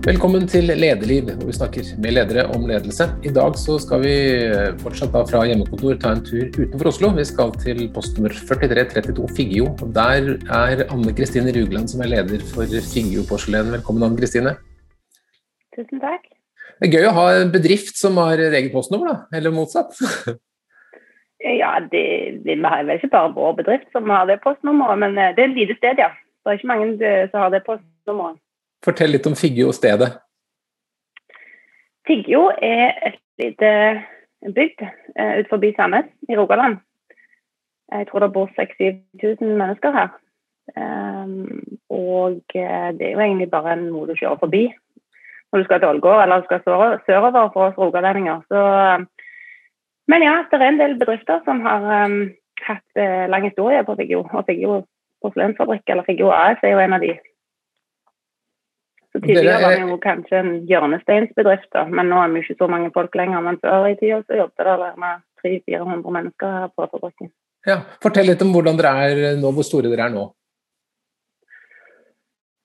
Velkommen til Lederliv, hvor vi snakker med ledere om ledelse. I dag så skal vi fortsatt fra hjemmekontor ta en tur utenfor Oslo. Vi skal til postnummer 4332 Figgjo. Der er Anne Kristine Rugland som er leder for Figgjo porselen. Velkommen, Anne Kristine. Tusen takk. Det er gøy å ha en bedrift som har eget postnummer, da? Eller motsatt? ja, det, vi er vel ikke bare vår bedrift som har det postnummeret, men eh, det er et lite sted, ja. Det er ikke mange eh, som har det postnummeret. Fortell litt om Figgjo-stedet. Figgjo er et lite bygd uh, ut forbi Sandnes i Rogaland. Jeg tror det bor 6000-7000 mennesker her. Um, og uh, det er jo egentlig bare en noe du kjører forbi når du skal til Ålgård eller du skal sørover for oss rogalendinger. Uh, men ja, det er en del bedrifter som har um, hatt lang historie på Figgjo. Og Figgjo porselensfabrikk, eller Figgjo AS, er jo en av de så Tidligere var vi jo kanskje en hjørnesteinsbedrift, men nå er vi ikke så mange folk lenger. Men før i tida så jobbet det med 300-400 mennesker her på fabrikken. Ja, Fortell litt om hvordan dere er nå, hvor store dere er nå.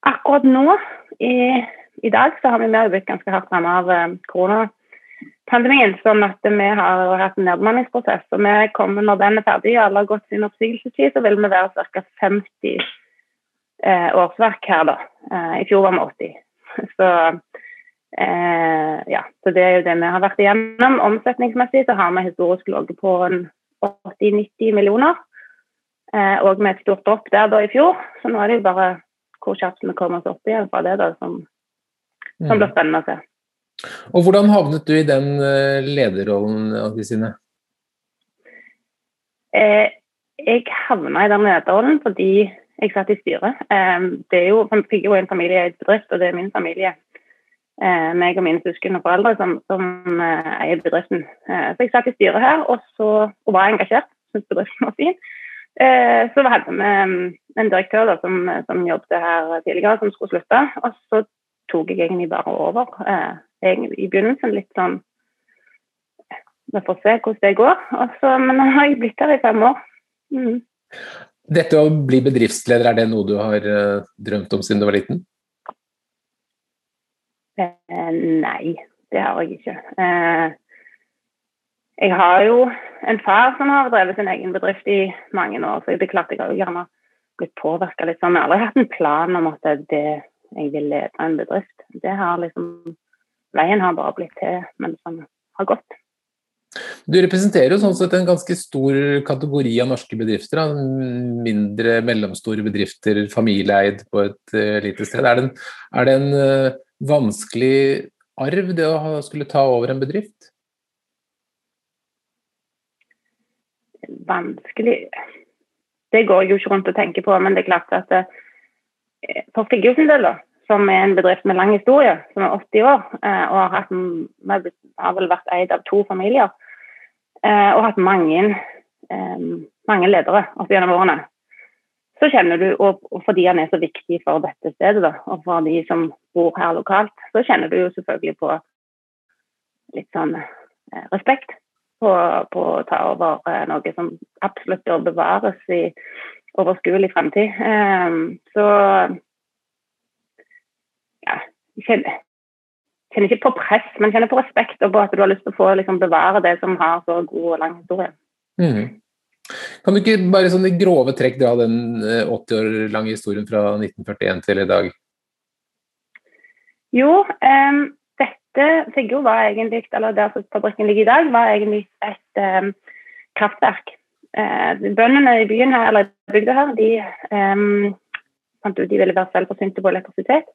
Akkurat nå, i, i dag, så har vi mer blitt ganske hardt rammet av eh, koronapandemien. Sånn at vi har hatt en nedbemanningsprosess. og vi kommer Når den er ferdig alle har gått sin oppsigelsestid, så vil vi være ca. 50 eh, årsverk her, da. Eh, I fjor var vi 80. Så, eh, ja, så det er jo det vi har vært igjennom. Omsetningsmessig så har vi historisk ligget på 80-90 millioner. Eh, og med et stort dropp der da i fjor. Så nå er det jo bare hvor kjapt vi kommer oss opp igjen fra det, da, som, som blir mm. spennende å se. Og Hvordan havnet du i den eh, lederrollen, Kristine? Eh, jeg havna i den lederrollen fordi jeg satt i styret. Ehm, det er jo, jeg fikk jo en familieeid bedrift, og det er min familie. Eh, meg og mine søsken og foreldre som, som eh, eier bedriften. Eh, så jeg satt i styret her og, så, og var engasjert. Syntes bedriften var fin. Så hadde vi ehm, en direktør da, som, som jobbet her tidligere, som skulle slutte. Og så tok jeg egentlig bare over. I begynnelsen litt sånn Vi får se hvordan det går. Så, men nå har jeg blitt her i fem år. Mm. Dette å bli bedriftsleder, er det noe du har uh, drømt om siden du var liten? Eh, nei, det har jeg ikke. Eh, jeg har jo en far som har drevet sin egen bedrift i mange år, så det er klart jeg har jo gjerne blitt påvirka litt sånn. Jeg har aldri hatt en plan om at det, jeg vil lede en bedrift. Det har liksom Veien har bare blitt til mens den har gått. Du representerer jo sånn sett en ganske stor kategori av norske bedrifter. Mindre, mellomstore bedrifter, familieeid på et uh, lite sted. Er det en, er det en uh, vanskelig arv, det å skulle ta over en bedrift? Vanskelig Det går jeg jo ikke rundt og tenker på, men det er klart at uh, for Figgjo del, da, som er en bedrift med lang historie, som er 80 år, og har, hatt, har vel vært eid av to familier, Eh, og hatt mange, eh, mange ledere opp gjennom årene. Så kjenner du, og, fordi han er så viktig for dette stedet, da, og for de som bor her lokalt, så kjenner du jo selvfølgelig på litt sånn eh, respekt på, på, å ta over eh, noe som absolutt bør bevares i overskuelig framtid. Eh, så ja, jeg kjenner, ikke på press, men kjenner på respekt og på at du har lyst til å få liksom, bevare det som har så god og lang historie. Mm. Kan du ikke bare sånn i grove trekk dra den 80 eh, år lange historien fra 1941 til i dag? Jo, um, dette Figgjo var egentlig, eller der fabrikken ligger i dag, var egentlig et um, kraftverk. Uh, bøndene i byen her, eller bygda her, de um, fant ut de ville være selvforsynte på elektrisitet.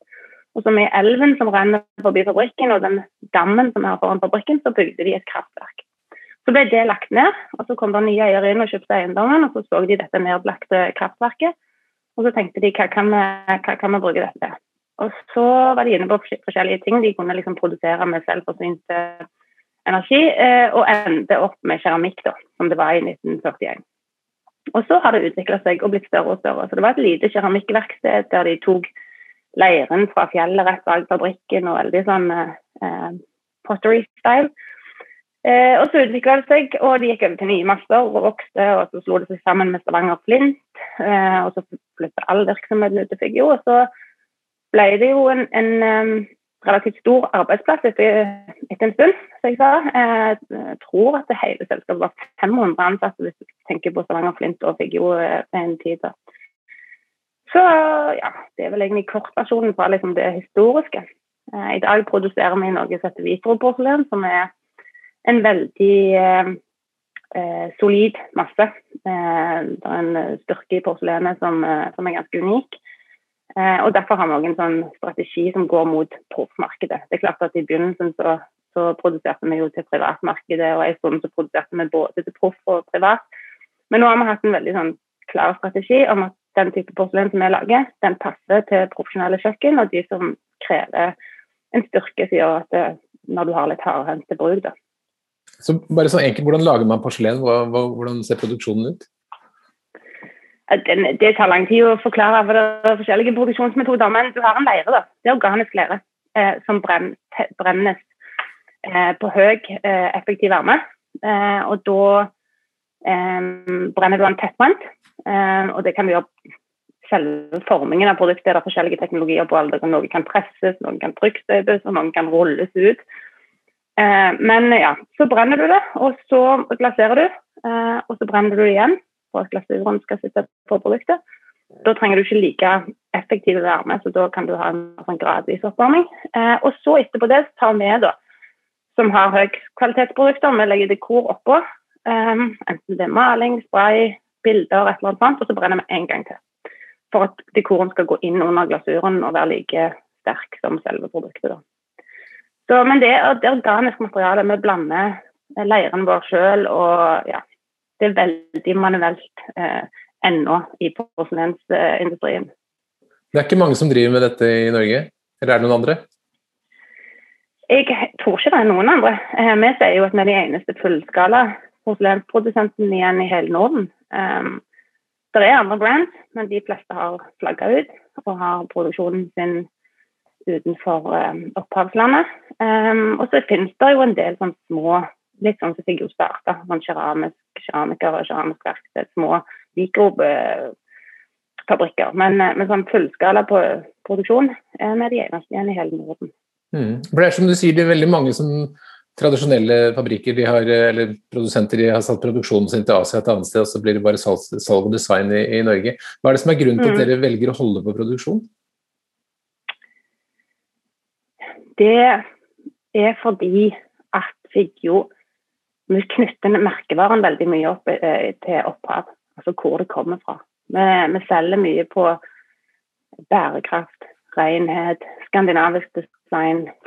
Og så med elven som renner forbi fabrikken og den dammen som er foran fabrikken, så bygde de et kraftverk. Så ble det lagt ned, og så kom det nye eiere inn og kjøpte eiendommen. og Så så de dette nedlagte kraftverket, og så tenkte de hva kan vi, hva kan vi bruke dette til. Og så var de inne på forskjellige ting. De kunne liksom produsere med selvforsynt energi, eh, og endte opp med keramikk, da, som det var i 1941. Og så har det utvikla seg og blitt større og større. Så det var et lite keramikkverksted der de tok leiren fra fjellet rett bak fabrikken og veldig sånn eh, pottery-style. Eh, og så utvikla det seg, og de gikk over til nye master og vokste. Og så slo det seg sammen med Stavanger Flint, eh, og så flytta all virksomheten ut til Figgjo. Og så ble det jo en, en um, relativt stor arbeidsplass etter, etter en stund, som jeg sa. Jeg tror at det hele selskapet var 500 ansatte, hvis du tenker på Stavanger Flint og Figgjo en tid. da. Så ja, det er vel egentlig kortversjonen fra liksom det historiske. I dag produserer vi noe som heter Vitro-porselen, som er en veldig eh, solid masse. Eh, det er en styrke i porselenet som, som er ganske unik. Eh, og Derfor har vi også en sånn strategi som går mot proffmarkedet. Det er klart at I begynnelsen så, så produserte vi jo til privatmarkedet, og en stund så produserte vi både til proff og privat. Men nå har vi hatt en veldig sånn klar strategi om at den type porselen som vi lager, den passer til profesjonelle kjøkken og de som krever en styrke som gjør at det, når du har litt hardhendte bruk. da. Så bare sånn enkelt, Hvordan lager man porselen? Hvordan ser produksjonen ut? den, det tar lang tid å forklare, for det er forskjellige produksjonsmetoder. Men du har en leire, da. Det er organisk leire eh, som brenn, brennes eh, på høy eh, effektiv varme. Eh, og da eh, brenner du den tettbrent, eh, og det kan vi gjøre selve formingen av produktet. Det er forskjellige teknologier på alle. Noe kan presses, noen kan trykkstøpes, og noen kan rulles ut. men ja, så brenner du det, og så glaserer du, og så brenner du det igjen for at glasuren skal sitte på produktet. Da trenger du ikke like effektiv varme, så da kan du ha en sånn gradvis oppvarming. Eh, og så etterpå det tar vi, da, som har høykvalitetsprodukter, vi legger dekor oppå. Eh, enten det er maling, spray, bilder, et eller annet sånt, og så brenner vi en gang til. For at dekoren skal gå inn under glasuren og være like sterk som selve produktet. Så, men det det er organisk materiale. Vi blander leiren vår sjøl og ja, det er veldig manuelt eh, ennå i porselensindustrien. Det er ikke mange som driver med dette i Norge, eller er det noen andre? Jeg tror ikke det er noen andre. Eh, vi sier jo at vi er de eneste fullskala porselensprodusenten igjen i hele Norden. Um, det er andre brands, men de fleste har flagga ut og har produksjonen sin utenfor um, opphavslandet. Um, og så finnes det jo en del sånn små litt sånn som fikk jo starta. Sånn keramisk, keramiker og keramisk verksted. Små mikrofabrikker. Men eh, med sånn fullskala på produksjon er vi de eneste igjen i hele Norden. Mm. For det er som du sier, det er veldig mange som tradisjonelle fabrikker de har, eller produsenter de har satt produksjonen sin til Asia et annet sted, og så blir det bare salg, salg og design i, i, Norge. Hva er det som er grunnen til at mm. dere velger å holde på produksjon? Det er fordi at Figgjo vi knytter merkevaren veldig mye opp eh, til opphav, altså hvor det kommer fra. Vi, vi selger mye på bærekraft, renhet, skandinavisk design,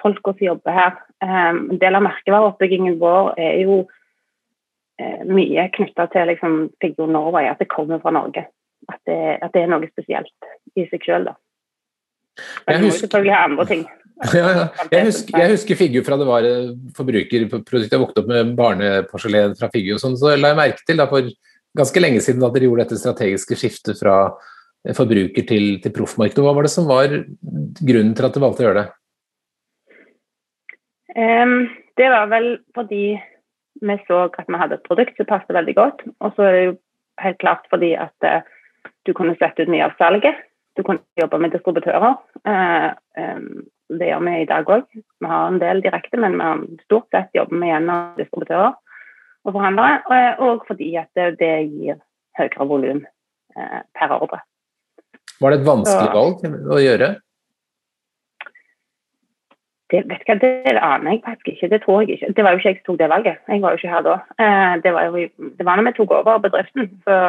folka som jobber her. Um, en del av merkevareoppbyggingen vår er jo uh, mye knytta til liksom, Figur Norway, at det kommer fra Norge. At det, at det er noe spesielt i seg sjøl, da. Jeg husker, må selvfølgelig ha andre ting. Ja, ja. Jeg, husker, jeg husker Figgjo fra det var eh, forbrukerprodukt. Jeg vokste opp med barneporselen fra Figgjo. Sånn, så la jeg merke til da, for ganske lenge siden at dere gjorde dette strategiske skiftet fra eh, forbruker til, til proffmarkedet. Hva var det som var grunnen til at du valgte å gjøre det? Um, det var vel fordi vi så at vi hadde et produkt som passet veldig godt. Og så er det jo helt klart fordi at uh, du kunne sette ut mye av salget. Du kunne jobbe med distributører. Uh, um, det gjør vi i dag òg. Vi har en del direkte, men vi har stort sett jobber vi gjennom distributører og forhandlere. Og fordi at det, det gir høyere volum uh, per ordre. Var det et vanskelig valg å gjøre? Det, vet ikke, det aner jeg faktisk ikke. Det tror jeg ikke. Det var jo ikke jeg som tok det valget. Jeg var jo ikke her da. Eh, det var jo det var når vi tok over bedriften. Så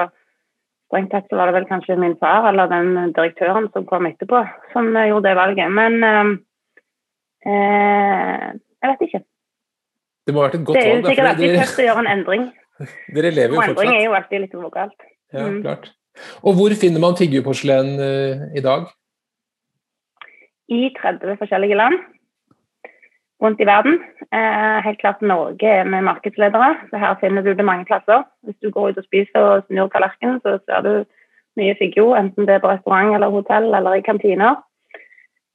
strengt tatt så var det vel kanskje min far eller den direktøren som kom etterpå, som gjorde det valget. Men eh, Eh, jeg vet ikke. Det må ha vært et godt valg. Det er jo sikkert alltid tøft å gjøre en endring. Dere lever jo fortsatt. Og endring er jo alltid litt vågalt. Ja, mm. klart. Og hvor finner man figurporselen uh, i dag? I 30 forskjellige land rundt i verden. Eh, helt klart Norge er med markedsledere, så her finner du det mange plasser. Hvis du går ut og spiser og snur tallerkenen, så ser du mye figgjo, enten det er på restaurant eller hotell eller i kantiner.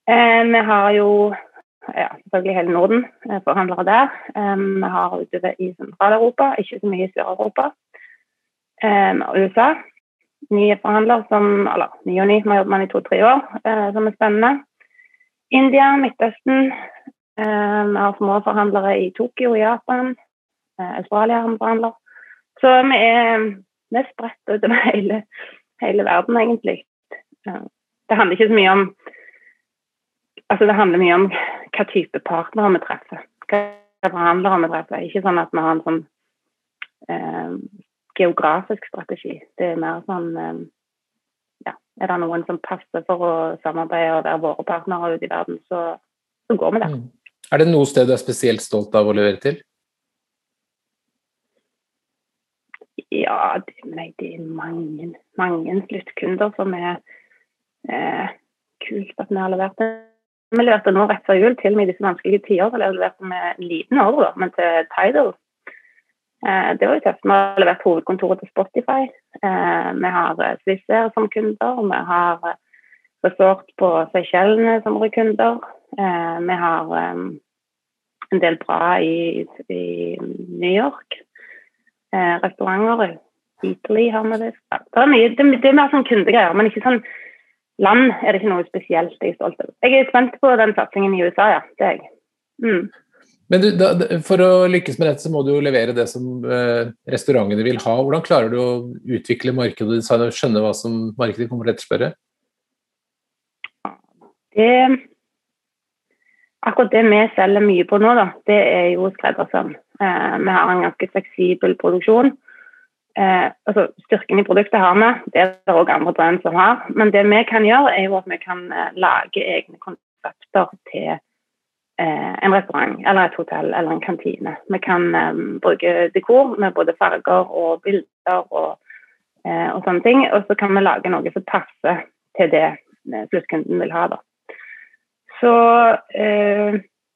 Eh, vi har jo ja, selvfølgelig hele Norden, eh, forhandlere der. Vi har utover i Sentral-Europa, ikke så mye i Sør-Europa. USA, nye forhandlere som Eller ny og ny, vi har jobbet med i to-tre år, eh, som er spennende. India, Midtøsten. Eh, vi har små forhandlere i Tokyo, Japan. Eh, Australia har vi forhandler. Så vi er, vi spredt utover hele, hele verden, egentlig. Det handler ikke så mye om Altså, det handler mye om hva type partnere vi treffer. Hva forhandlere vi treffer. Ikke sånn at vi har en sånn eh, geografisk strategi. Det er mer sånn eh, ja, Er det noen som passer for å samarbeide og være våre partnere ute i verden, så, så går vi der. Mm. Er det noe sted du er spesielt stolt av å levere til? Ja, det, er mange, mange sluttkunder som er eh, kult at vi har levert det. Vi leverte nå rett før jul, til og med i disse vanskelige tider. Vi leverte med en liten ordre, men til Tidal. Eh, det var jo tøft. Vi har levert hovedkontoret til Spotify. Eh, vi har Swissair som kunder. Vi har resort på Seychellene som kunder. Vi har en del bra i, i New York. Restauranter. Italy har vi det. Det er, mye, det, er mer sånn kundegreier, men ikke sånn land er det ikke noe spesielt jeg er stolt av. Jeg er spent på den satsingen i USA, ja. Det er jeg. Mm. Men du, da, For å lykkes med dette, så må du jo levere det som eh, restaurantene vil ha. Hvordan klarer du å utvikle markedet og design og skjønne hva som markedet kommer til å etterspørre? Det, akkurat det vi selger mye på nå, da, det er jo skreddersøm. Eh, vi har en ganske fleksibel produksjon. Eh, altså Styrken i produktet har vi, det er det òg andre brand som har. Men det vi kan gjøre, er jo at vi kan eh, lage egne konsepter til eh, en restaurant eller et hotell eller en kantine. Vi kan eh, bruke dekor med både farger og bilder og, eh, og sånne ting. Og så kan vi lage noe som passer til det sluttkunden vil ha. da. Så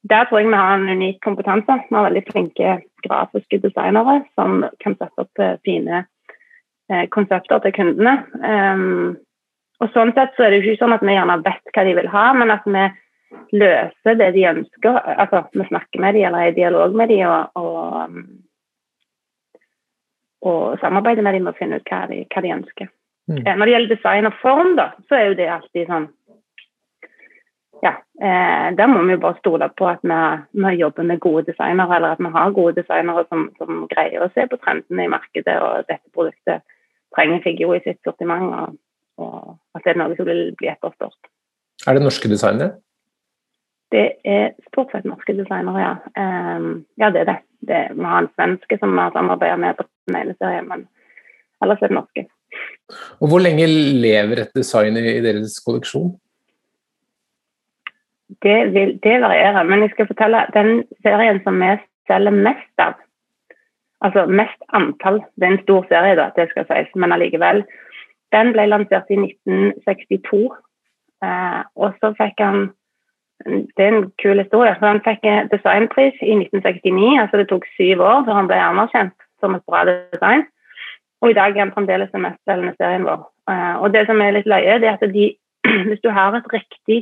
der tror jeg vi har en unik kompetanse. Vi har veldig flinke grafiske designere som kan sette opp eh, fine eh, konsepter til kundene. Um, og sånn sett så er det jo ikke sånn at vi gjerne vet hva de vil ha, men at vi løser det de ønsker. Altså vi snakker med dem eller er i dialog med dem og, og, og samarbeider med dem og finner ut hva de, hva de ønsker. Mm. Eh, når det gjelder design og form, da, så er jo det alltid sånn ja, eh, der må vi jo bare stole på at vi, vi, jobber med gode designere, eller at vi har gode designere som, som, greier å se på trendene i markedet, og dette produktet trenger Figgjo i sitt sortiment, og, og, at det er noe som vil bli etterspurt. Er det norske designere? Det er stort sett norske designere, ja. Um, ja, det er det. det. Vi har en svenske som vi har samarbeidet med på den ene serien, men ellers er det norske. Og Hvor lenge lever et design i deres kolleksjon? Det, vil, det varierer. Men jeg skal fortelle den serien som vi selger mest av, altså mest antall, det er en stor serie, da, det skal sies, men allikevel, den ble lansert i 1962. Eh, og så fikk han Det er en kul historie. for Han fikk designpris i 1969, altså det tok syv år før han ble anerkjent som et bra design. Og i dag er han fremdeles den mestselgende serien vår. Eh, og det som er litt løye, det er at de, hvis du har et riktig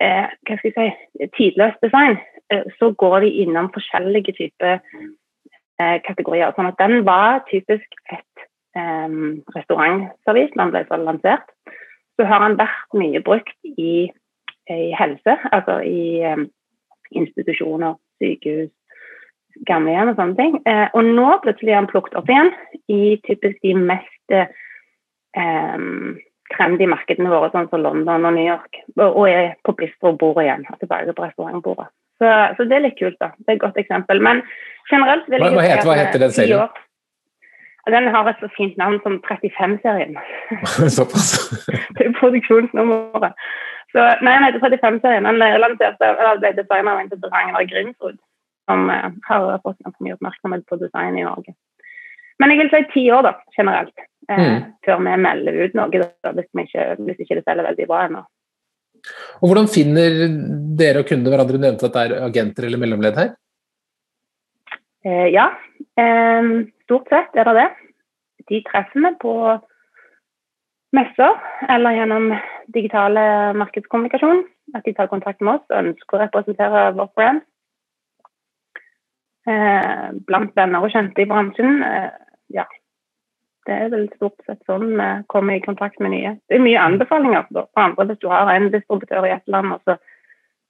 eh, hva skal jeg si, tidløst design, eh, så går de innom forskjellige typer eh, kategorier. Sånn at den var typisk et eh, restaurantservis da den ble lansert. Så har den vært mye brukt i, i helse, altså i eh, institusjoner, sykehus, gamlehjem og sånne ting. Eh, og nå plutselig er den plukket opp igjen i typisk de mest eh, trendy markedene våre, sånn som London og New York, og er på bistro-bordet igjen. Tilbake på restaurantbordet. Så, så, det er litt kult, da. Det er et godt eksempel. Men generelt vil jeg hva, heter, hva heter den serien? Den har et så fint navn som 35-serien. Såpass? det er produksjonsnummeret. Så, nei, heter 35-serien. Den lanserte, ble designet av en til Ragnar Grimsrud, som uh, har fått ganske mye oppmerksomhet på design i Norge. Men jeg vil si ti år, da, generelt. Eh, mm. Før vi melder ut noe, da, hvis, ikke, hvis ikke det selger veldig bra ennå. Og Hvordan finner dere og kundene hverandre? Du nevnte at det er agenter eller mellomledd her? Eh, ja, eh, stort sett er det det. De treffer vi på messer eller gjennom digitale markedskommunikasjon. At de tar kontakt med oss og ønsker å representere vårt brand. Eh, blant venner og kjente i bransjen. Eh, ja, Det er vel stort sett sånn vi kommer i kontakt med nye. Det er mye anbefalinger for andre hvis du har en distributør i et land, og så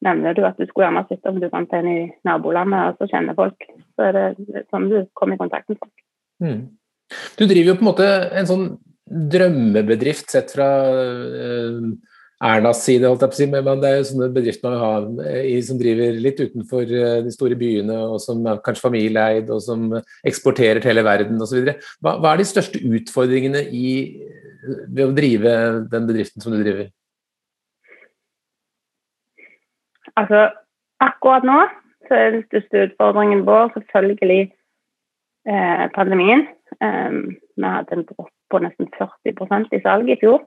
nevner du at du skulle gjerne sett om du fant en i nabolandet, og så kjenner folk. Så er det sånn du kommer i kontakt med folk. Mm. Du driver jo på en måte en sånn drømmebedrift sett fra uh, Ernas side, holdt jeg på å si, men det er jo sånne bedrifter man har i, som driver litt utenfor uh, de store byene, og som er kanskje familieeid, og som eksporterer til hele verden osv. Hva, hva er de største utfordringene i, ved å drive den bedriften som du driver? Altså, akkurat nå så er den største utfordringen vår selvfølgelig eh, pandemien. Um, vi hadde en dropp på nesten 40% i salget i fjor.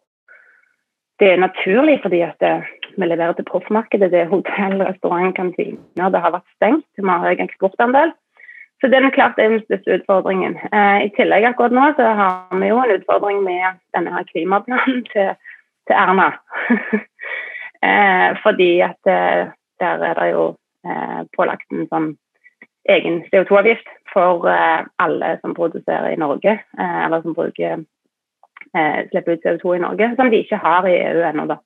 Det er naturlig fordi at eh, vi leverer til proffmarkedet. Det er hotell, restaurant, kantiner. Det har vært stengt. Vi har høy eksportandel. Så det er klart den største utfordringen. Eh, I tillegg akkurat nå så har vi jo en utfordring med denne her klimaplanen til, til Erna. eh, fordi at eh, der er det jo eh, pålagt en sånn egen CO2-avgift for eh, alle som produserer i Norge, eller som bruker eh, slipper ut CO2 i Norge, som de ikke har i EU ennå. da.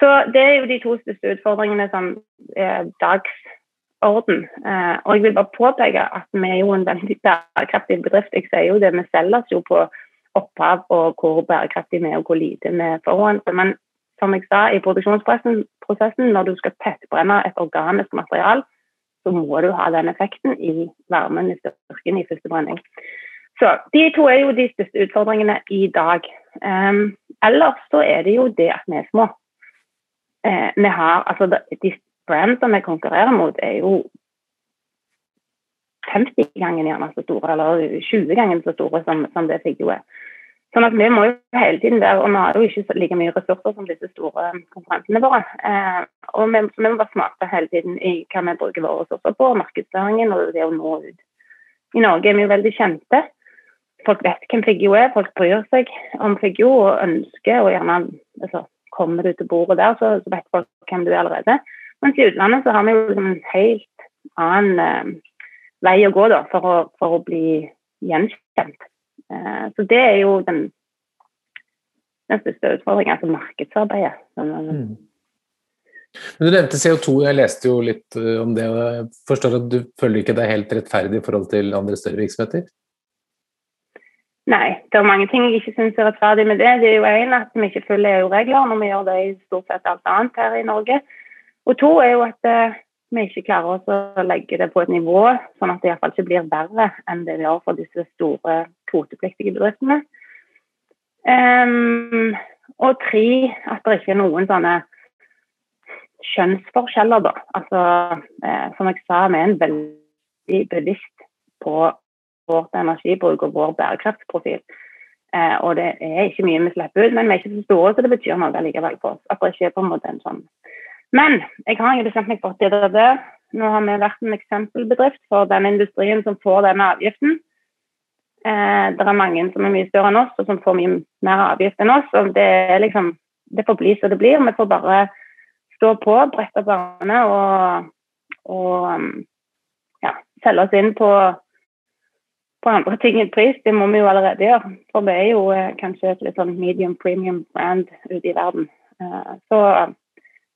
Så Det er jo de to største utfordringene som er dagsorden. Eh, og jeg vil bare påpeke at vi er jo en veldig bærekraftig bedrift. Jeg sier jo det, Vi selger oss jo på opphav og hvor bærekraftig vi er og hvor lite vi forurenser. Men som jeg sa, i produksjonsprosessen, når du skal tettbrenne et organisk material, så må du ha den effekten i varmen, i styrken, i første brenning. Så De to er jo de største utfordringene i dag. Um, ellers så er det jo det at vi er små. Uh, vi har, altså De brandene vi konkurrerer mot, er jo 50 ganger gjerne så store, eller 20 ganger så store som, som det Figgjo er. Sånn at Vi må jo hele tiden være, og vi har jo ikke like mye ressurser som disse store konkurrentene våre. Eh, og vi, vi, må være smarte hele tiden i hva vi bruker våre ressurser på, markedsføringen og det å nå ut. I Norge er vi jo veldig kjente. Folk vet hvem Figgjo er, folk bryr seg om Figgjo og ønsker og gjerne altså, Kommer du til bordet der, så, så, vet folk hvem du er allerede. Mens i utlandet så har vi jo liksom en helt annen eh, vei å gå da, for å, for å bli gjenkjent. Eh, så det er jo den, den største utfordringen, altså markedsarbeidet. Mm. Men Du nevnte CO2, jeg leste jo litt eh, om det. og Jeg forstår at du føler ikke er helt rettferdig i forhold til andre større virksomheter? Nei, det er mange ting jeg ikke syns er rettferdig med det. Det er jo én at vi ikke følger EU-regler når vi gjør det i stort sett alt annet her i Norge. Og to er jo at eh, vi ikke klarer oss å legge det på et nivå sånn at det iallfall ikke blir verre enn det vi gjør for disse store kvotepliktige bedriftene. Um, og tre, at det ikke er noen sånne kjønnsforskjeller, da. Altså, eh, som jeg sa, vi er en veldig bevisst på vårt energibruk og vår bærekraftsprofil. Eh, og det er ikke mye vi slipper ut, men vi er ikke så store, så det betyr noe likevel for oss. At det ikke er på en måte en sånn men jeg har ikke bestemt meg for at det det. Nå har vi vært en eksempelbedrift for den industrien som får denne avgiften. Eh, det er mange som er mye større enn oss, og som får mye mer avgift enn oss. og Det, er liksom, det får bli som det blir. Vi får bare stå på, brette opp armene og, og um, ja, selge oss inn på, på andre ting enn pris. Det må vi jo allerede gjøre. For vi er jo eh, kanskje et litt sånn medium premium brand ute i verden. Eh, så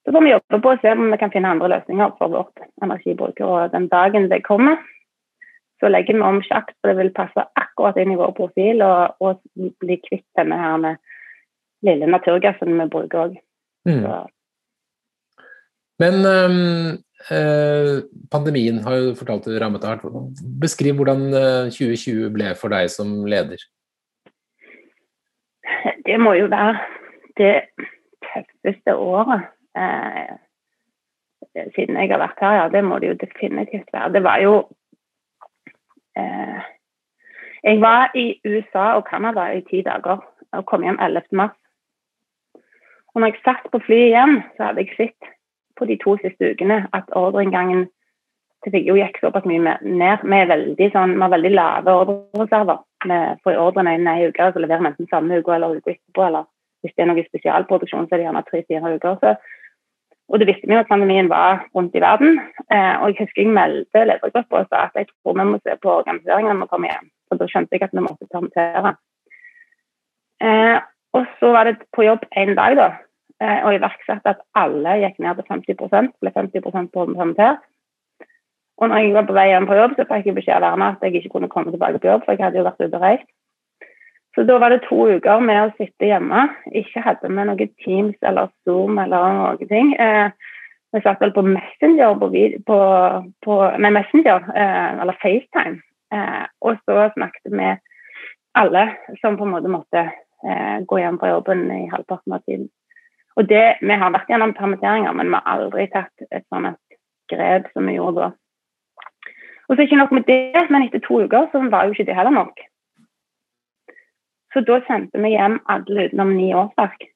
så får vi jobbe på å se om vi kan finne andre løsninger for vårt energibruk. Og den dagen det kommer, så legger vi om kjapt, så det vil passe akkurat inn i vår profil og, og bli kvitt denne her med lille naturgassen vi bruker òg. Mm. Men um, pandemien har jo fortalt det rammet hardt. Beskriv hvordan 2020 eh, ble for deg som leder. Det må jo være det tøffeste året eh, siden jeg har vært her, ja. Det må det jo definitivt være. Det var jo eh, Jeg var i USA og Canada i ti dager og kom hjem 11. mars. Og når jeg satt på flyet hjem, så hadde jeg sett på de to siste ukene at ordreinngangen til Figgjo gikk såpass mye ned. Vi er veldig, sånn, vi har veldig lave ordrereserver. Vi får ordrene inn ei uke, så leverer vi enten samme uke eller uka etterpå. Eller hvis det er noe spesialproduksjon, så er det gjerne tre-fire uker. Så og det visste vi jo at pandemien var rundt i verden. Eh, og jeg husker jeg meldte ledergruppa og sa at jeg tror vi må se på organiseringen når vi kommer hjem. Og da skjønte jeg at vi måtte permittere. Eh, og så var det på jobb en dag, da, og iverksatte at alle gikk ned til 50 ble 50% permittert. Og når jeg var på vei hjem på jobb, så fikk jeg beskjed av Erna at jeg ikke kunne komme tilbake på jobb, for jeg hadde jo vært ute og reist. Så da var det to uker med å sitte hjemme. Ikke hadde vi noe Teams eller Zoom eller noen ting. Eh, vi satt vel på Messenger, på, på, på nei, Messenger eh, eller FaceTime. Eh, og så snakket vi alle som på en måte måtte eh, gå hjem fra jobben i halvparten av tiden. Og det, Vi har vært gjennom permitteringer, men vi har aldri tatt et sånt grep som vi gjorde da. Og så ikke nok med det, men etter to uker så var jo ikke det heller nok. Så da sendte vi hjem alle utenom ni årsverk.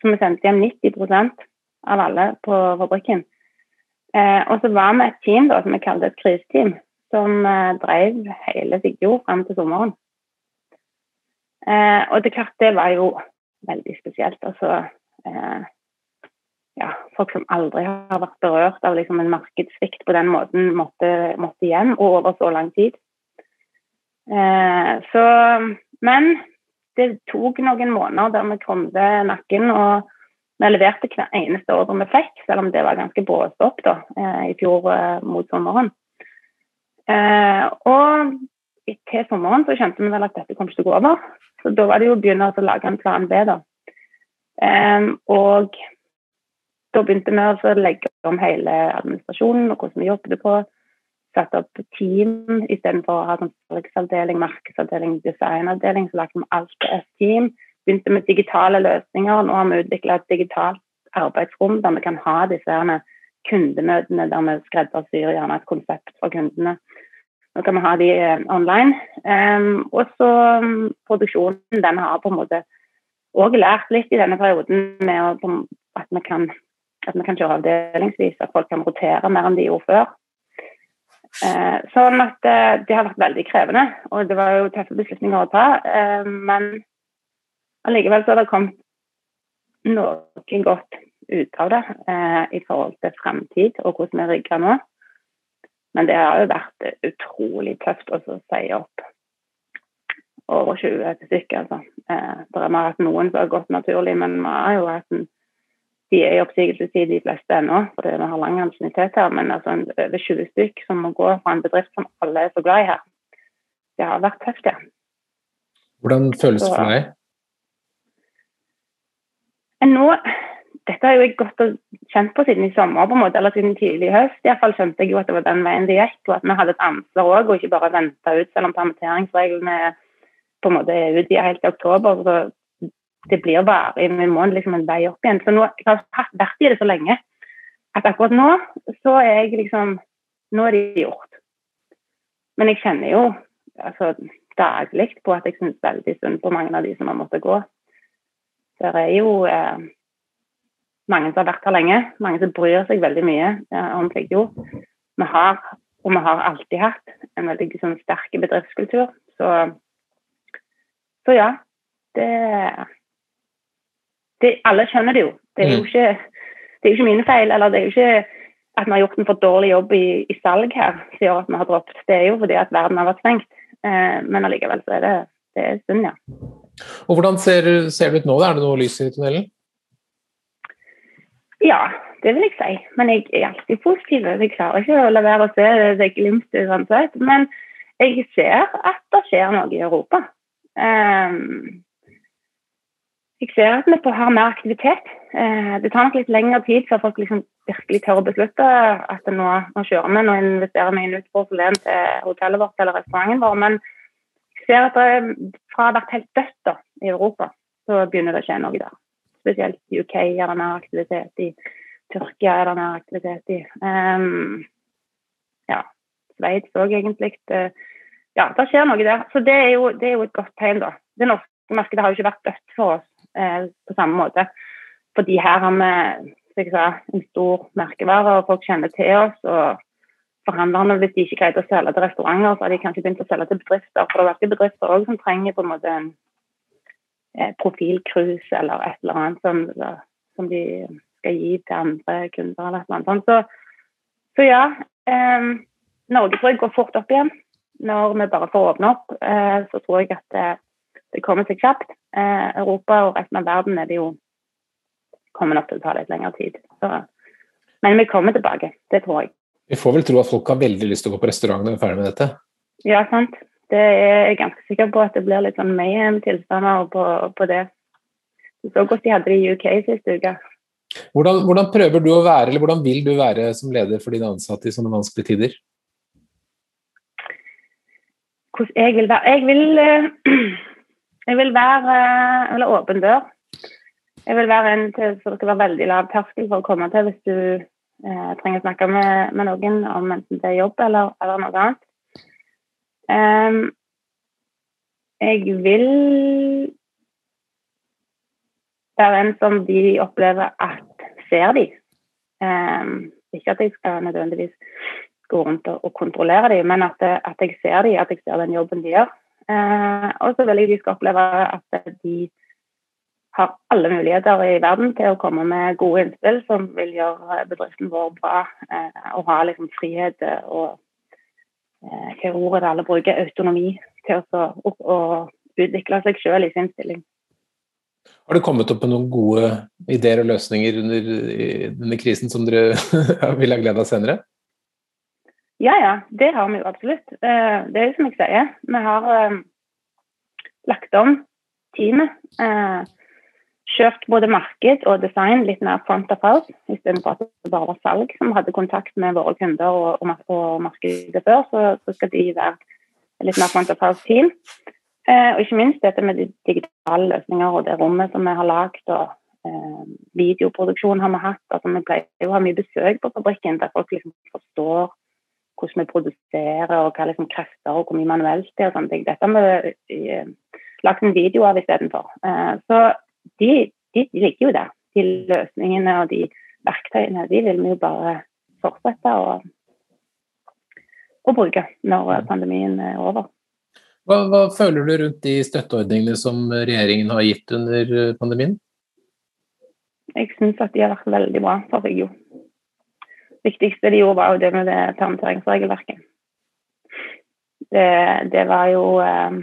Så vi sendte hjem 90% av alle på fabrikken. Eh, og så var vi et team da, som vi kalte et kriseteam, som eh, drev hele Figgjo fram til sommeren. Eh, og det klart, det var jo veldig spesielt. Altså, eh, ja, folk som aldri har vært berørt av liksom, en markedssvikt på den måten, måtte, måtte hjem, og over så lang tid. Eh, så, men det tok noen måneder der vi krumte nakken. og vi leverte hver eneste ordre vi fikk, selv om det var ganske bråstopp da, eh, i fjor eh, mot sommeren. Eh, og til sommeren så skjønte vi vel at dette kom ikke til å gå over. Så da var det jo å begynne å lage en plan B. da. Og da begynte vi å legge om hele administrasjonen og hvordan vi jobbet på Satte opp team istedenfor å ha sånn salgsavdeling, markedsavdeling, designavdeling. Så lagde vi alt til ett team. Begynte med digitale løsninger. Nå har vi utvikla et digitalt arbeidsrom der vi kan ha disse kundemøtene der vi skreddersyr gjerne et konsept for kundene. Nå kan vi ha de eh, online. Um, og så um, produksjonen, den har på en måte òg lært litt i denne perioden med at, vi kan, at vi kan kjøre avdelingsvis, at folk kan rotere mer enn de gjorde før. Eh, sånn at eh, det har vært veldig krevende, og det var jo tøffe beslutninger å ta. Eh, men allikevel så har det kommet noe godt ut av det eh, i forhold til fremtid og hvordan vi rigger nå. Men det har jo vært utrolig tøft å si opp over 20 stykker. Altså. Eh, det har hatt noen som har gått naturlig, men vi har jo hatt en de er i oppsigelsestid, de fleste ennå, fordi vi har lang ansiennitet her. Men altså over 20 stykk som må gå fra en bedrift som alle er så glad i her. Det har vært tøft, ja. Hvordan føles det for deg? Nå, dette har jo jeg gått og kjent på siden i sommer, på en måte, eller siden tidlig i høst. Iallfall skjønte jeg jo at det var den veien det gikk, og at vi hadde et ansvar òg, og ikke bare vente ut selv om permitteringsreglene på en måte er ute helt i oktober. Så det blir varig. Vi må liksom en vei opp igjen. Så nå, Jeg har vært i det så lenge at akkurat nå så er jeg liksom Nå er det gjort. Men jeg kjenner jo altså, daglig på at jeg syns veldig synd på mange av de som har måttet gå. Det er jo eh, mange som har vært her lenge, mange som bryr seg veldig mye eh, om Figgjo. Vi har, og vi har alltid hatt, en veldig sånn, sterk bedriftskultur. Så, så ja. Det det, alle skjønner det jo. Det er jo mm. ikke, det er ikke mine feil. eller det er jo ikke at vi har gjort en for dårlig jobb i, i salg her som gjør at vi har droppet. Det er jo fordi at verden har vært stengt. Eh, men allikevel så er det, det er synd, ja. Og Hvordan ser, ser, det ut nå? Er det noe lys i tunnelen? Ja, det vil jeg si. Men jeg er alltid positiv. Jeg klarer ikke å la være å se det glimtet uansett. Men jeg ser at det skjer noe i Europa. Um, jeg ser at vi har mer aktivitet. Eh, det tar nok litt lengre tid før folk liksom virkelig tør å beslutte at nå, nå kjører vi, nå investerer vi i en utfordring til hotellet vårt eller restauranten vår. Men jeg ser at det, fra å ha vært helt dødt i Europa, så begynner det å skje noe der. Spesielt i UK er det mer aktivitet i. Tyrkia er det mer aktivitet i. Um, ja, Sveits òg egentlig. Det, ja, det skjer noe der. Så det er jo, det er jo et godt tegn, da. Det norske markedet har jo ikke vært dødt for oss eh, på samme måte. Fordi her har vi sa, en stor merkevare, og folk kjenner til oss. og Forhandlerne, hvis de ikke greide å selge til restauranter, så har de kanskje begynt å selge til bedrifter. For det er bedrifter også som trenger på en måte en eh, profilcruise eller et eller annet som, som, de skal gi til andre kunder. eller et eller annet. Så, så ja, eh, Norge tror jeg går fort opp igjen. Når vi bare får åpne opp, eh, så tror jeg at det kommer seg kjapt. Eh, Europa og resten av verden er det jo kommer nok til å ta litt lengre tid. Så, men vi kommer tilbake, det tror jeg. Vi får vel tro at folk har veldig lyst til å gå på restaurant når vi er ferdig med dette? Ja, sant. Det er jeg ganske sikker på at det blir litt sånn mayhem-tilstander på, på, det. Du så godt de hadde det i UK sist uke. Hvordan, hvordan, prøver du å være, eller hvordan vil du være som leder for dine ansatte i sånne vanskelige tider? Hvordan jeg vil være Jeg vil, eh, jeg vil være jeg vil åpen dør. Jeg vil være en til så det skal være veldig lav terskel for å komme til hvis du eh, trenger å snakke med, med, noen om enten det er jobb eller, eller noe annet. Um, jeg vil være en som de opplever at ser de. Um, ikke at jeg skal nødvendigvis gå rundt og, kontrollere dem, men at, at, jeg ser dem, at jeg ser den jobben de gjør. Eh, og så vil jeg de skal oppleve at de har alle muligheter i verden til å komme med gode innspill som vil gjøre bedriften vår bra. Eh, og ha liksom frihet og eh, hva ordet alle bruker, autonomi til å, å, å utvikle seg selv i sin stilling. Har det kommet opp med noen gode ideer og løsninger under denne krisen som dere vil ha glede av senere? Ja, ja. Det har vi jo absolutt. Eh, det er jo som jeg sier, vi har eh, lagt om teamet. Eh, kjørt både marked og design litt mer front of house, istedenfor at det bare var salg som hadde kontakt med våre kunder og, og, og markedet før. Så, så, skal de være litt mer front of house-team. Og ikke minst dette med de digitale løsninger og det rommet som vi har lagd. og Videoproduksjon har vi hatt. altså Vi pleier å ha mye besøk på fabrikken der folk liksom forstår hvordan vi produserer og hva liksom krefter og hvor mye manuelt det er. og sånne ting. Dette har vi eh, lagt en video av istedenfor. Eh, så de, de, ligger jo der. De løsningene og de verktøyene de vil vi jo bare fortsette å, å bruke når pandemien er over. Hva, hva, føler du rundt de støtteordningene som regjeringen har gitt under pandemien? Jeg syns at de har vært veldig bra for Figgjo. Viktigste de gjorde, var jo det med det permitteringsregelverket. Det, det, var jo eh,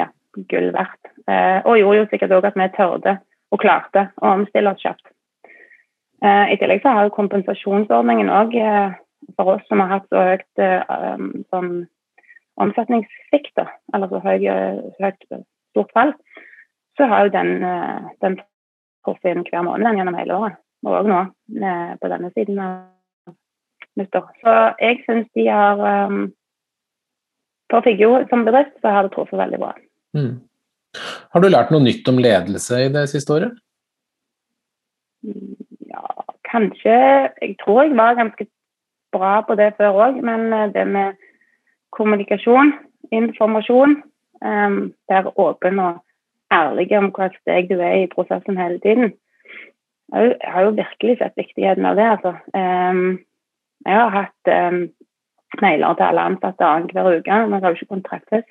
ja, gull verdt. Eh, og gjorde jo sikkert òg at vi tørde og klarte å omstille oss kjapt. Eh, I tillegg så har jo kompensasjonsordningen òg for oss som har hatt så høyt sånn omsetningssvikt, eller så høy, høyt stort fall, så har jo den, den truffet inn hver måned gjennom hele året. Og nå på denne siden av nyttår. Så jeg syns de har For Figgjo som bedrift så har det truffet veldig bra. Mm. Har du lært noe nytt om ledelse i det siste året? Ja, kanskje. Jeg tror jeg var ganske bra på det før òg, men eh, det med kommunikasjon, informasjon, um, være åpen og ærlig om hva steg du er i prosessen hele tiden. Jeg har jo virkelig sett viktigheten av det. altså. Um, jeg har hatt mailer til alle ansatte annenhver uke. men har jo ikke kunnet treffes.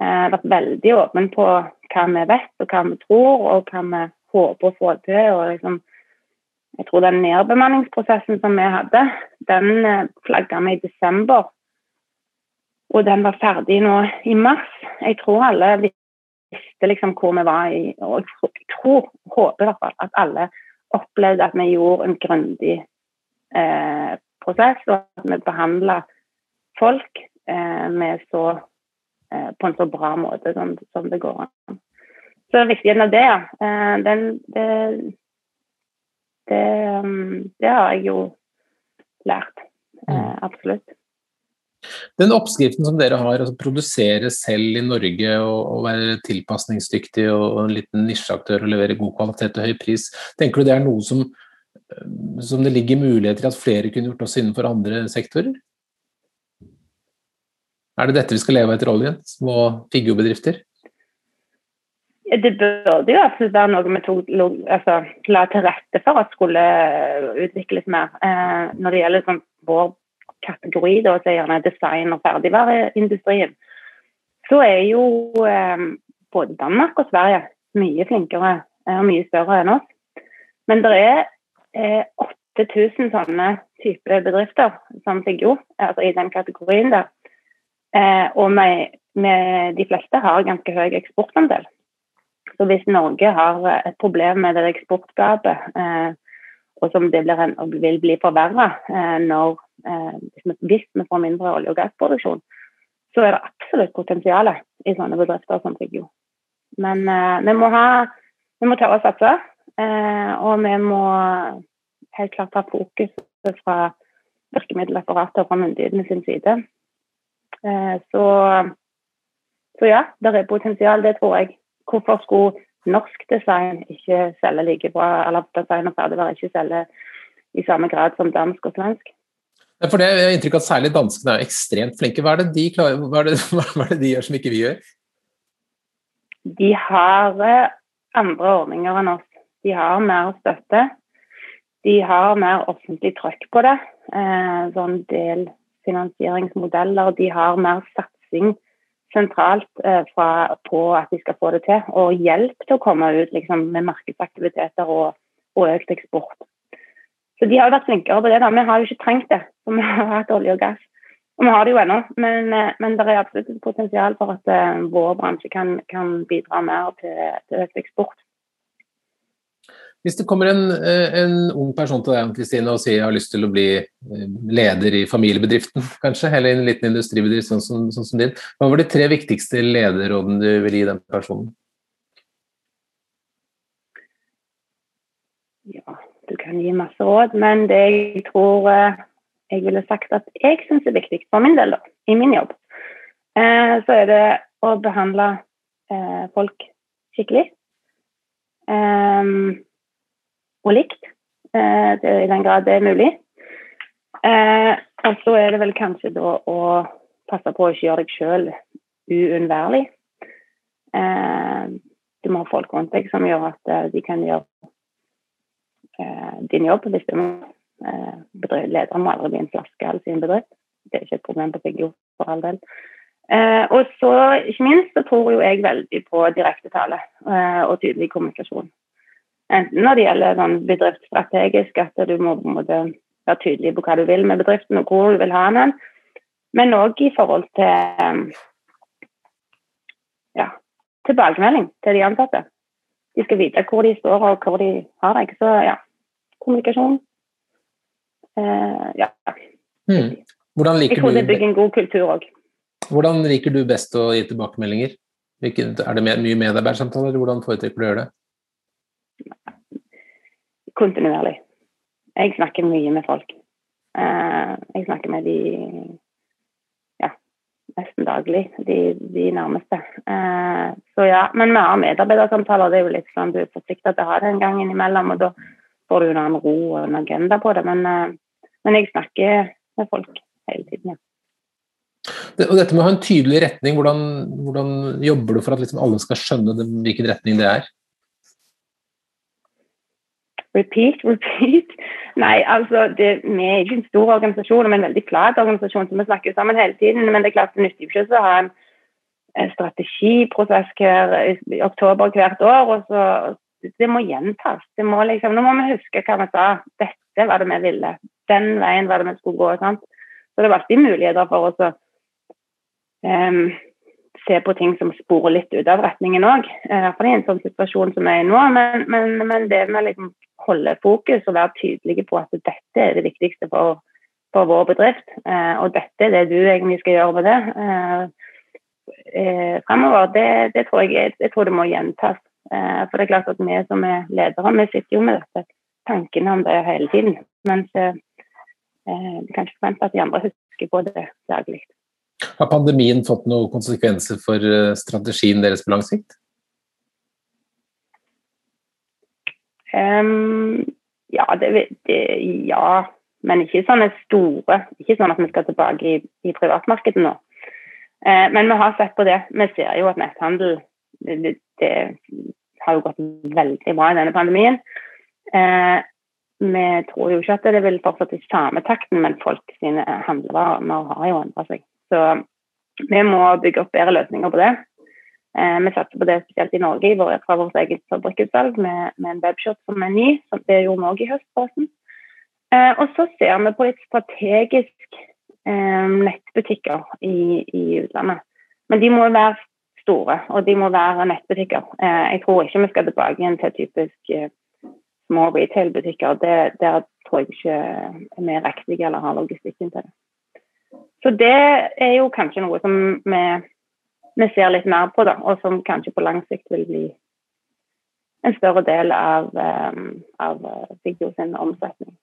har vært veldig åpen på hva vi vet og hva vi tror, og hva vi håper å få til. og liksom jeg tror den nedbemanningsprosessen som vi hadde, den eh, flagga vi i desember. Og den var ferdig nå i mars. Jeg tror alle visste liksom hvor vi var i Og jeg tror, håper i hvert fall, at alle opplevde at vi gjorde en grundig eh, prosess, og at vi behandla folk eh, med så Eh, på en så bra måte som, som det går an. Så viktigheten av det, eh, den, det, det, um, det, har jeg jo lært. Eh, mm. Absolutt. Den oppskriften som dere har, altså produsere selv i Norge og, og være tilpasningsdyktig og, og en liten nisjeaktør og levere god kvalitet og høy pris, tenker du det er noe som, som det ligger muligheter i at flere kunne gjort også innenfor andre sektorer? Er det dette vi skal leve etter oljen? Små Figgjo-bedrifter? Det burde jo absolutt være noe vi tok, altså, la til rette for at skulle utvikles mer. Eh, når det gjelder sånn, vår kategori, da, så er gjerne design- og ferdigvareindustrien, så er jo eh, både Danmark og Sverige mye flinkere eh, og mye større enn oss. Men det er eh, 8000 sånne type bedrifter som Figgjo, altså i den kategorien der. Eh, og med, med de fleste har ganske høy eksportandel. Så hvis Norge har et problem med det eksportgapet, eh, og som en, vil bli forverra eh, hvis, hvis vi får mindre olje- og gassproduksjon, så er det absolutt potensial i sånne bedrifter som Figgjo. Men eh, vi må ha vi må tørre å satse, eh, og vi må helt klart ha fokus fra virkemiddelapparatet og fra myndighetene sin side. Eh, så, så, ja, det er potensial, det tror jeg. Hvorfor skulle norsk design ikke selge like bra, eller design og ferdigvare ikke selge i samme grad som dansk og svensk? For det er inntrykk at Særlig danskene er ekstremt flinke. Hva er, det de klarer, hva, er det, hva er det de gjør som ikke vi gjør? De har eh, andre ordninger enn oss. De har mer støtte. De har mer offentlig trøkk på det. Eh, sånn delfinansieringsmodeller. De har mer satsing sentralt eh, fra, på at de skal få det til, og hjelp til å komme ut liksom, med markedsaktiviteter og, og, økt eksport. Så de har jo vært flinkere på det. da. Vi har jo ikke trengt det, for vi har hatt olje og gass. Og vi har det jo ennå, men, eh, men det er absolutt et potensial for at uh, vår bransje kan, kan, bidra mer til, til økt eksport. Hvis det kommer en, eh, en, ung person til deg Kristine, og sier jeg har lyst til å bli leder i familiebedriften, kanskje, eller i en liten industribedrift sånn som, sånn som din, hva var de tre viktigste lederrådene du vil gi den personen? Ja, du kan gi masse råd, men det jeg tror jeg ville sagt at jeg syns er viktig for min del, da, i min jobb, eh, så er det å behandle eh, folk skikkelig. Eh, og likt, eh, i den grad det er mulig. Eh, og så er det vel kanskje da å passe på å ikke gjøre deg sjøl uunnværlig. Eh, du må ha folk rundt deg som gjør at de kan gjøre din jobb hvis du må lederen må aldri bli en flaskehals i en bedrift. Det er ikke et problem på Figgjo, for all del. Eh, og så, ikke minst, så tror jo jeg veldig på direktetale eh, og tydelig kommunikasjon. Enten når det gjelder sånn bedriftsstrategisk, at du må være tydelig på hva du vil med bedriften og hvor du vil ha den, men òg i forhold til ja, tilbakemelding til de ansatte. De skal vite hvor de står og hvor de har deg. Så ja, kommunikasjon Uh, ja. Hmm. Hvordan liker jeg tror det bygger en god kultur òg. Hvordan liker du best å gi tilbakemeldinger? Er det mye medarbeidersamtaler, hvordan foretrekker du å gjøre det? Kontinuerlig. Jeg snakker mye med folk. Uh, jeg snakker med de ja, nesten daglig, de, de nærmeste. Uh, så ja, Men vi har medarbeidersamtaler. Det er jo litt sånn du er forplikta til å ha det en gang innimellom. og da får du en ro og en agenda på det. Men men jeg snakker med folk hele tiden, ja. Og dette med å ha en tydelig retning, hvordan, hvordan jobber du for at liksom alle skal skjønne hvilken retning det er? Repeat, repeat. Nei, altså, det, vi er ikke en stor organisasjon, men en veldig flat organisasjon, så vi snakker sammen hele tiden. Men det er klart det nytter ikke å ha en strategiprosess hver, i oktober hvert år. og så Det må gjentas. Det må liksom, nå må vi huske hva vi sa. Dette var det vi ville den veien var det vi skulle gå. Sant? Så det var alltid muligheter for oss å um, se på ting som sporer litt ut av retningen òg. I hvert fall i en sånn situasjon som er i nå. Men, men, men det med å liksom holde fokus og være tydelige på at dette er det viktigste for, for vår bedrift, eh, og dette er det du egentlig skal gjøre med det uh, uh, fremover, det, det, tror jeg, jeg tror det må gjentas. for det er klart at vi som er ledere, vi sitter jo med dette tankene om det hele tiden. Mens Eh, vi kan ikke forvente at de andre husker på det daglig. Har pandemien fått noen konsekvenser for eh, strategien deres på lang sikt? Um, ja, det, det, ja, men ikke sånne store. Ikke sånn at vi skal tilbake i, i privatmarkedet nå. Uh, men vi har sett på det. Vi ser jo at netthandel det, det har jo gått veldig bra i denne pandemien. Uh, vi tror jo ikke at det vil fortsette i samme takten, men folk sine handlevaner har jo endra seg. Så vi må bygge opp bedre løsninger på det. Eh, vi satser på det spesielt i Norge i vår, fra vårt eget fabrikkutsalg med, med, en webshop som er ny. som Det gjorde vi òg i høst. Eh, og så ser vi på litt strategisk eh, nettbutikker i, i, utlandet. Men de må være store, og de må være nettbutikker. Eh, jeg tror ikke vi skal tilbake igjen til typisk eh, små retail-butikker. Der tror jeg ikke vi er riktige eller har logistikken til det. Så det er jo kanskje noe som vi, vi ser litt mer på, da, og som kanskje på lang sikt vil bli en større del av, um, av Figgjo sin omsetning.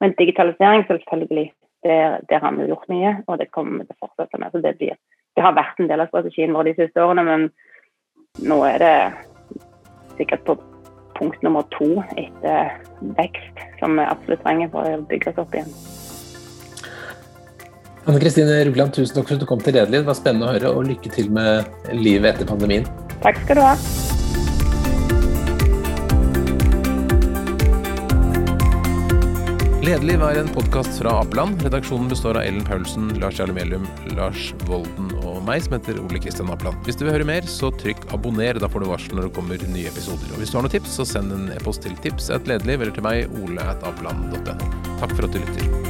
Men digitalisering, selvfølgelig, der, der har vi gjort mye, og det kommer vi til å fortsette med. Så det, blir, det har vært en del av strategien vår de siste årene, men nå er det sikkert på punkt nummer to etter vekst, som vi absolutt trenger for å bygge oss opp igjen. Anne Kristine Rugland, tusen takk for at du kom til Redeliv. Det var spennende å høre, og lykke til med livet etter pandemien. Takk skal du ha. Ledelig er en podkast fra Apeland. Redaksjonen består av Ellen Paulsen, Lars Jarle Melum, Lars Volden og meg, som heter Ole Kristian Apeland. Hvis du vil høre mer, så trykk abonner. Da får du varsel når det kommer nye episoder. Og hvis du har noen tips, så send en e-post til tips at eller til meg, ole at apeland.no. Takk for at du lytter.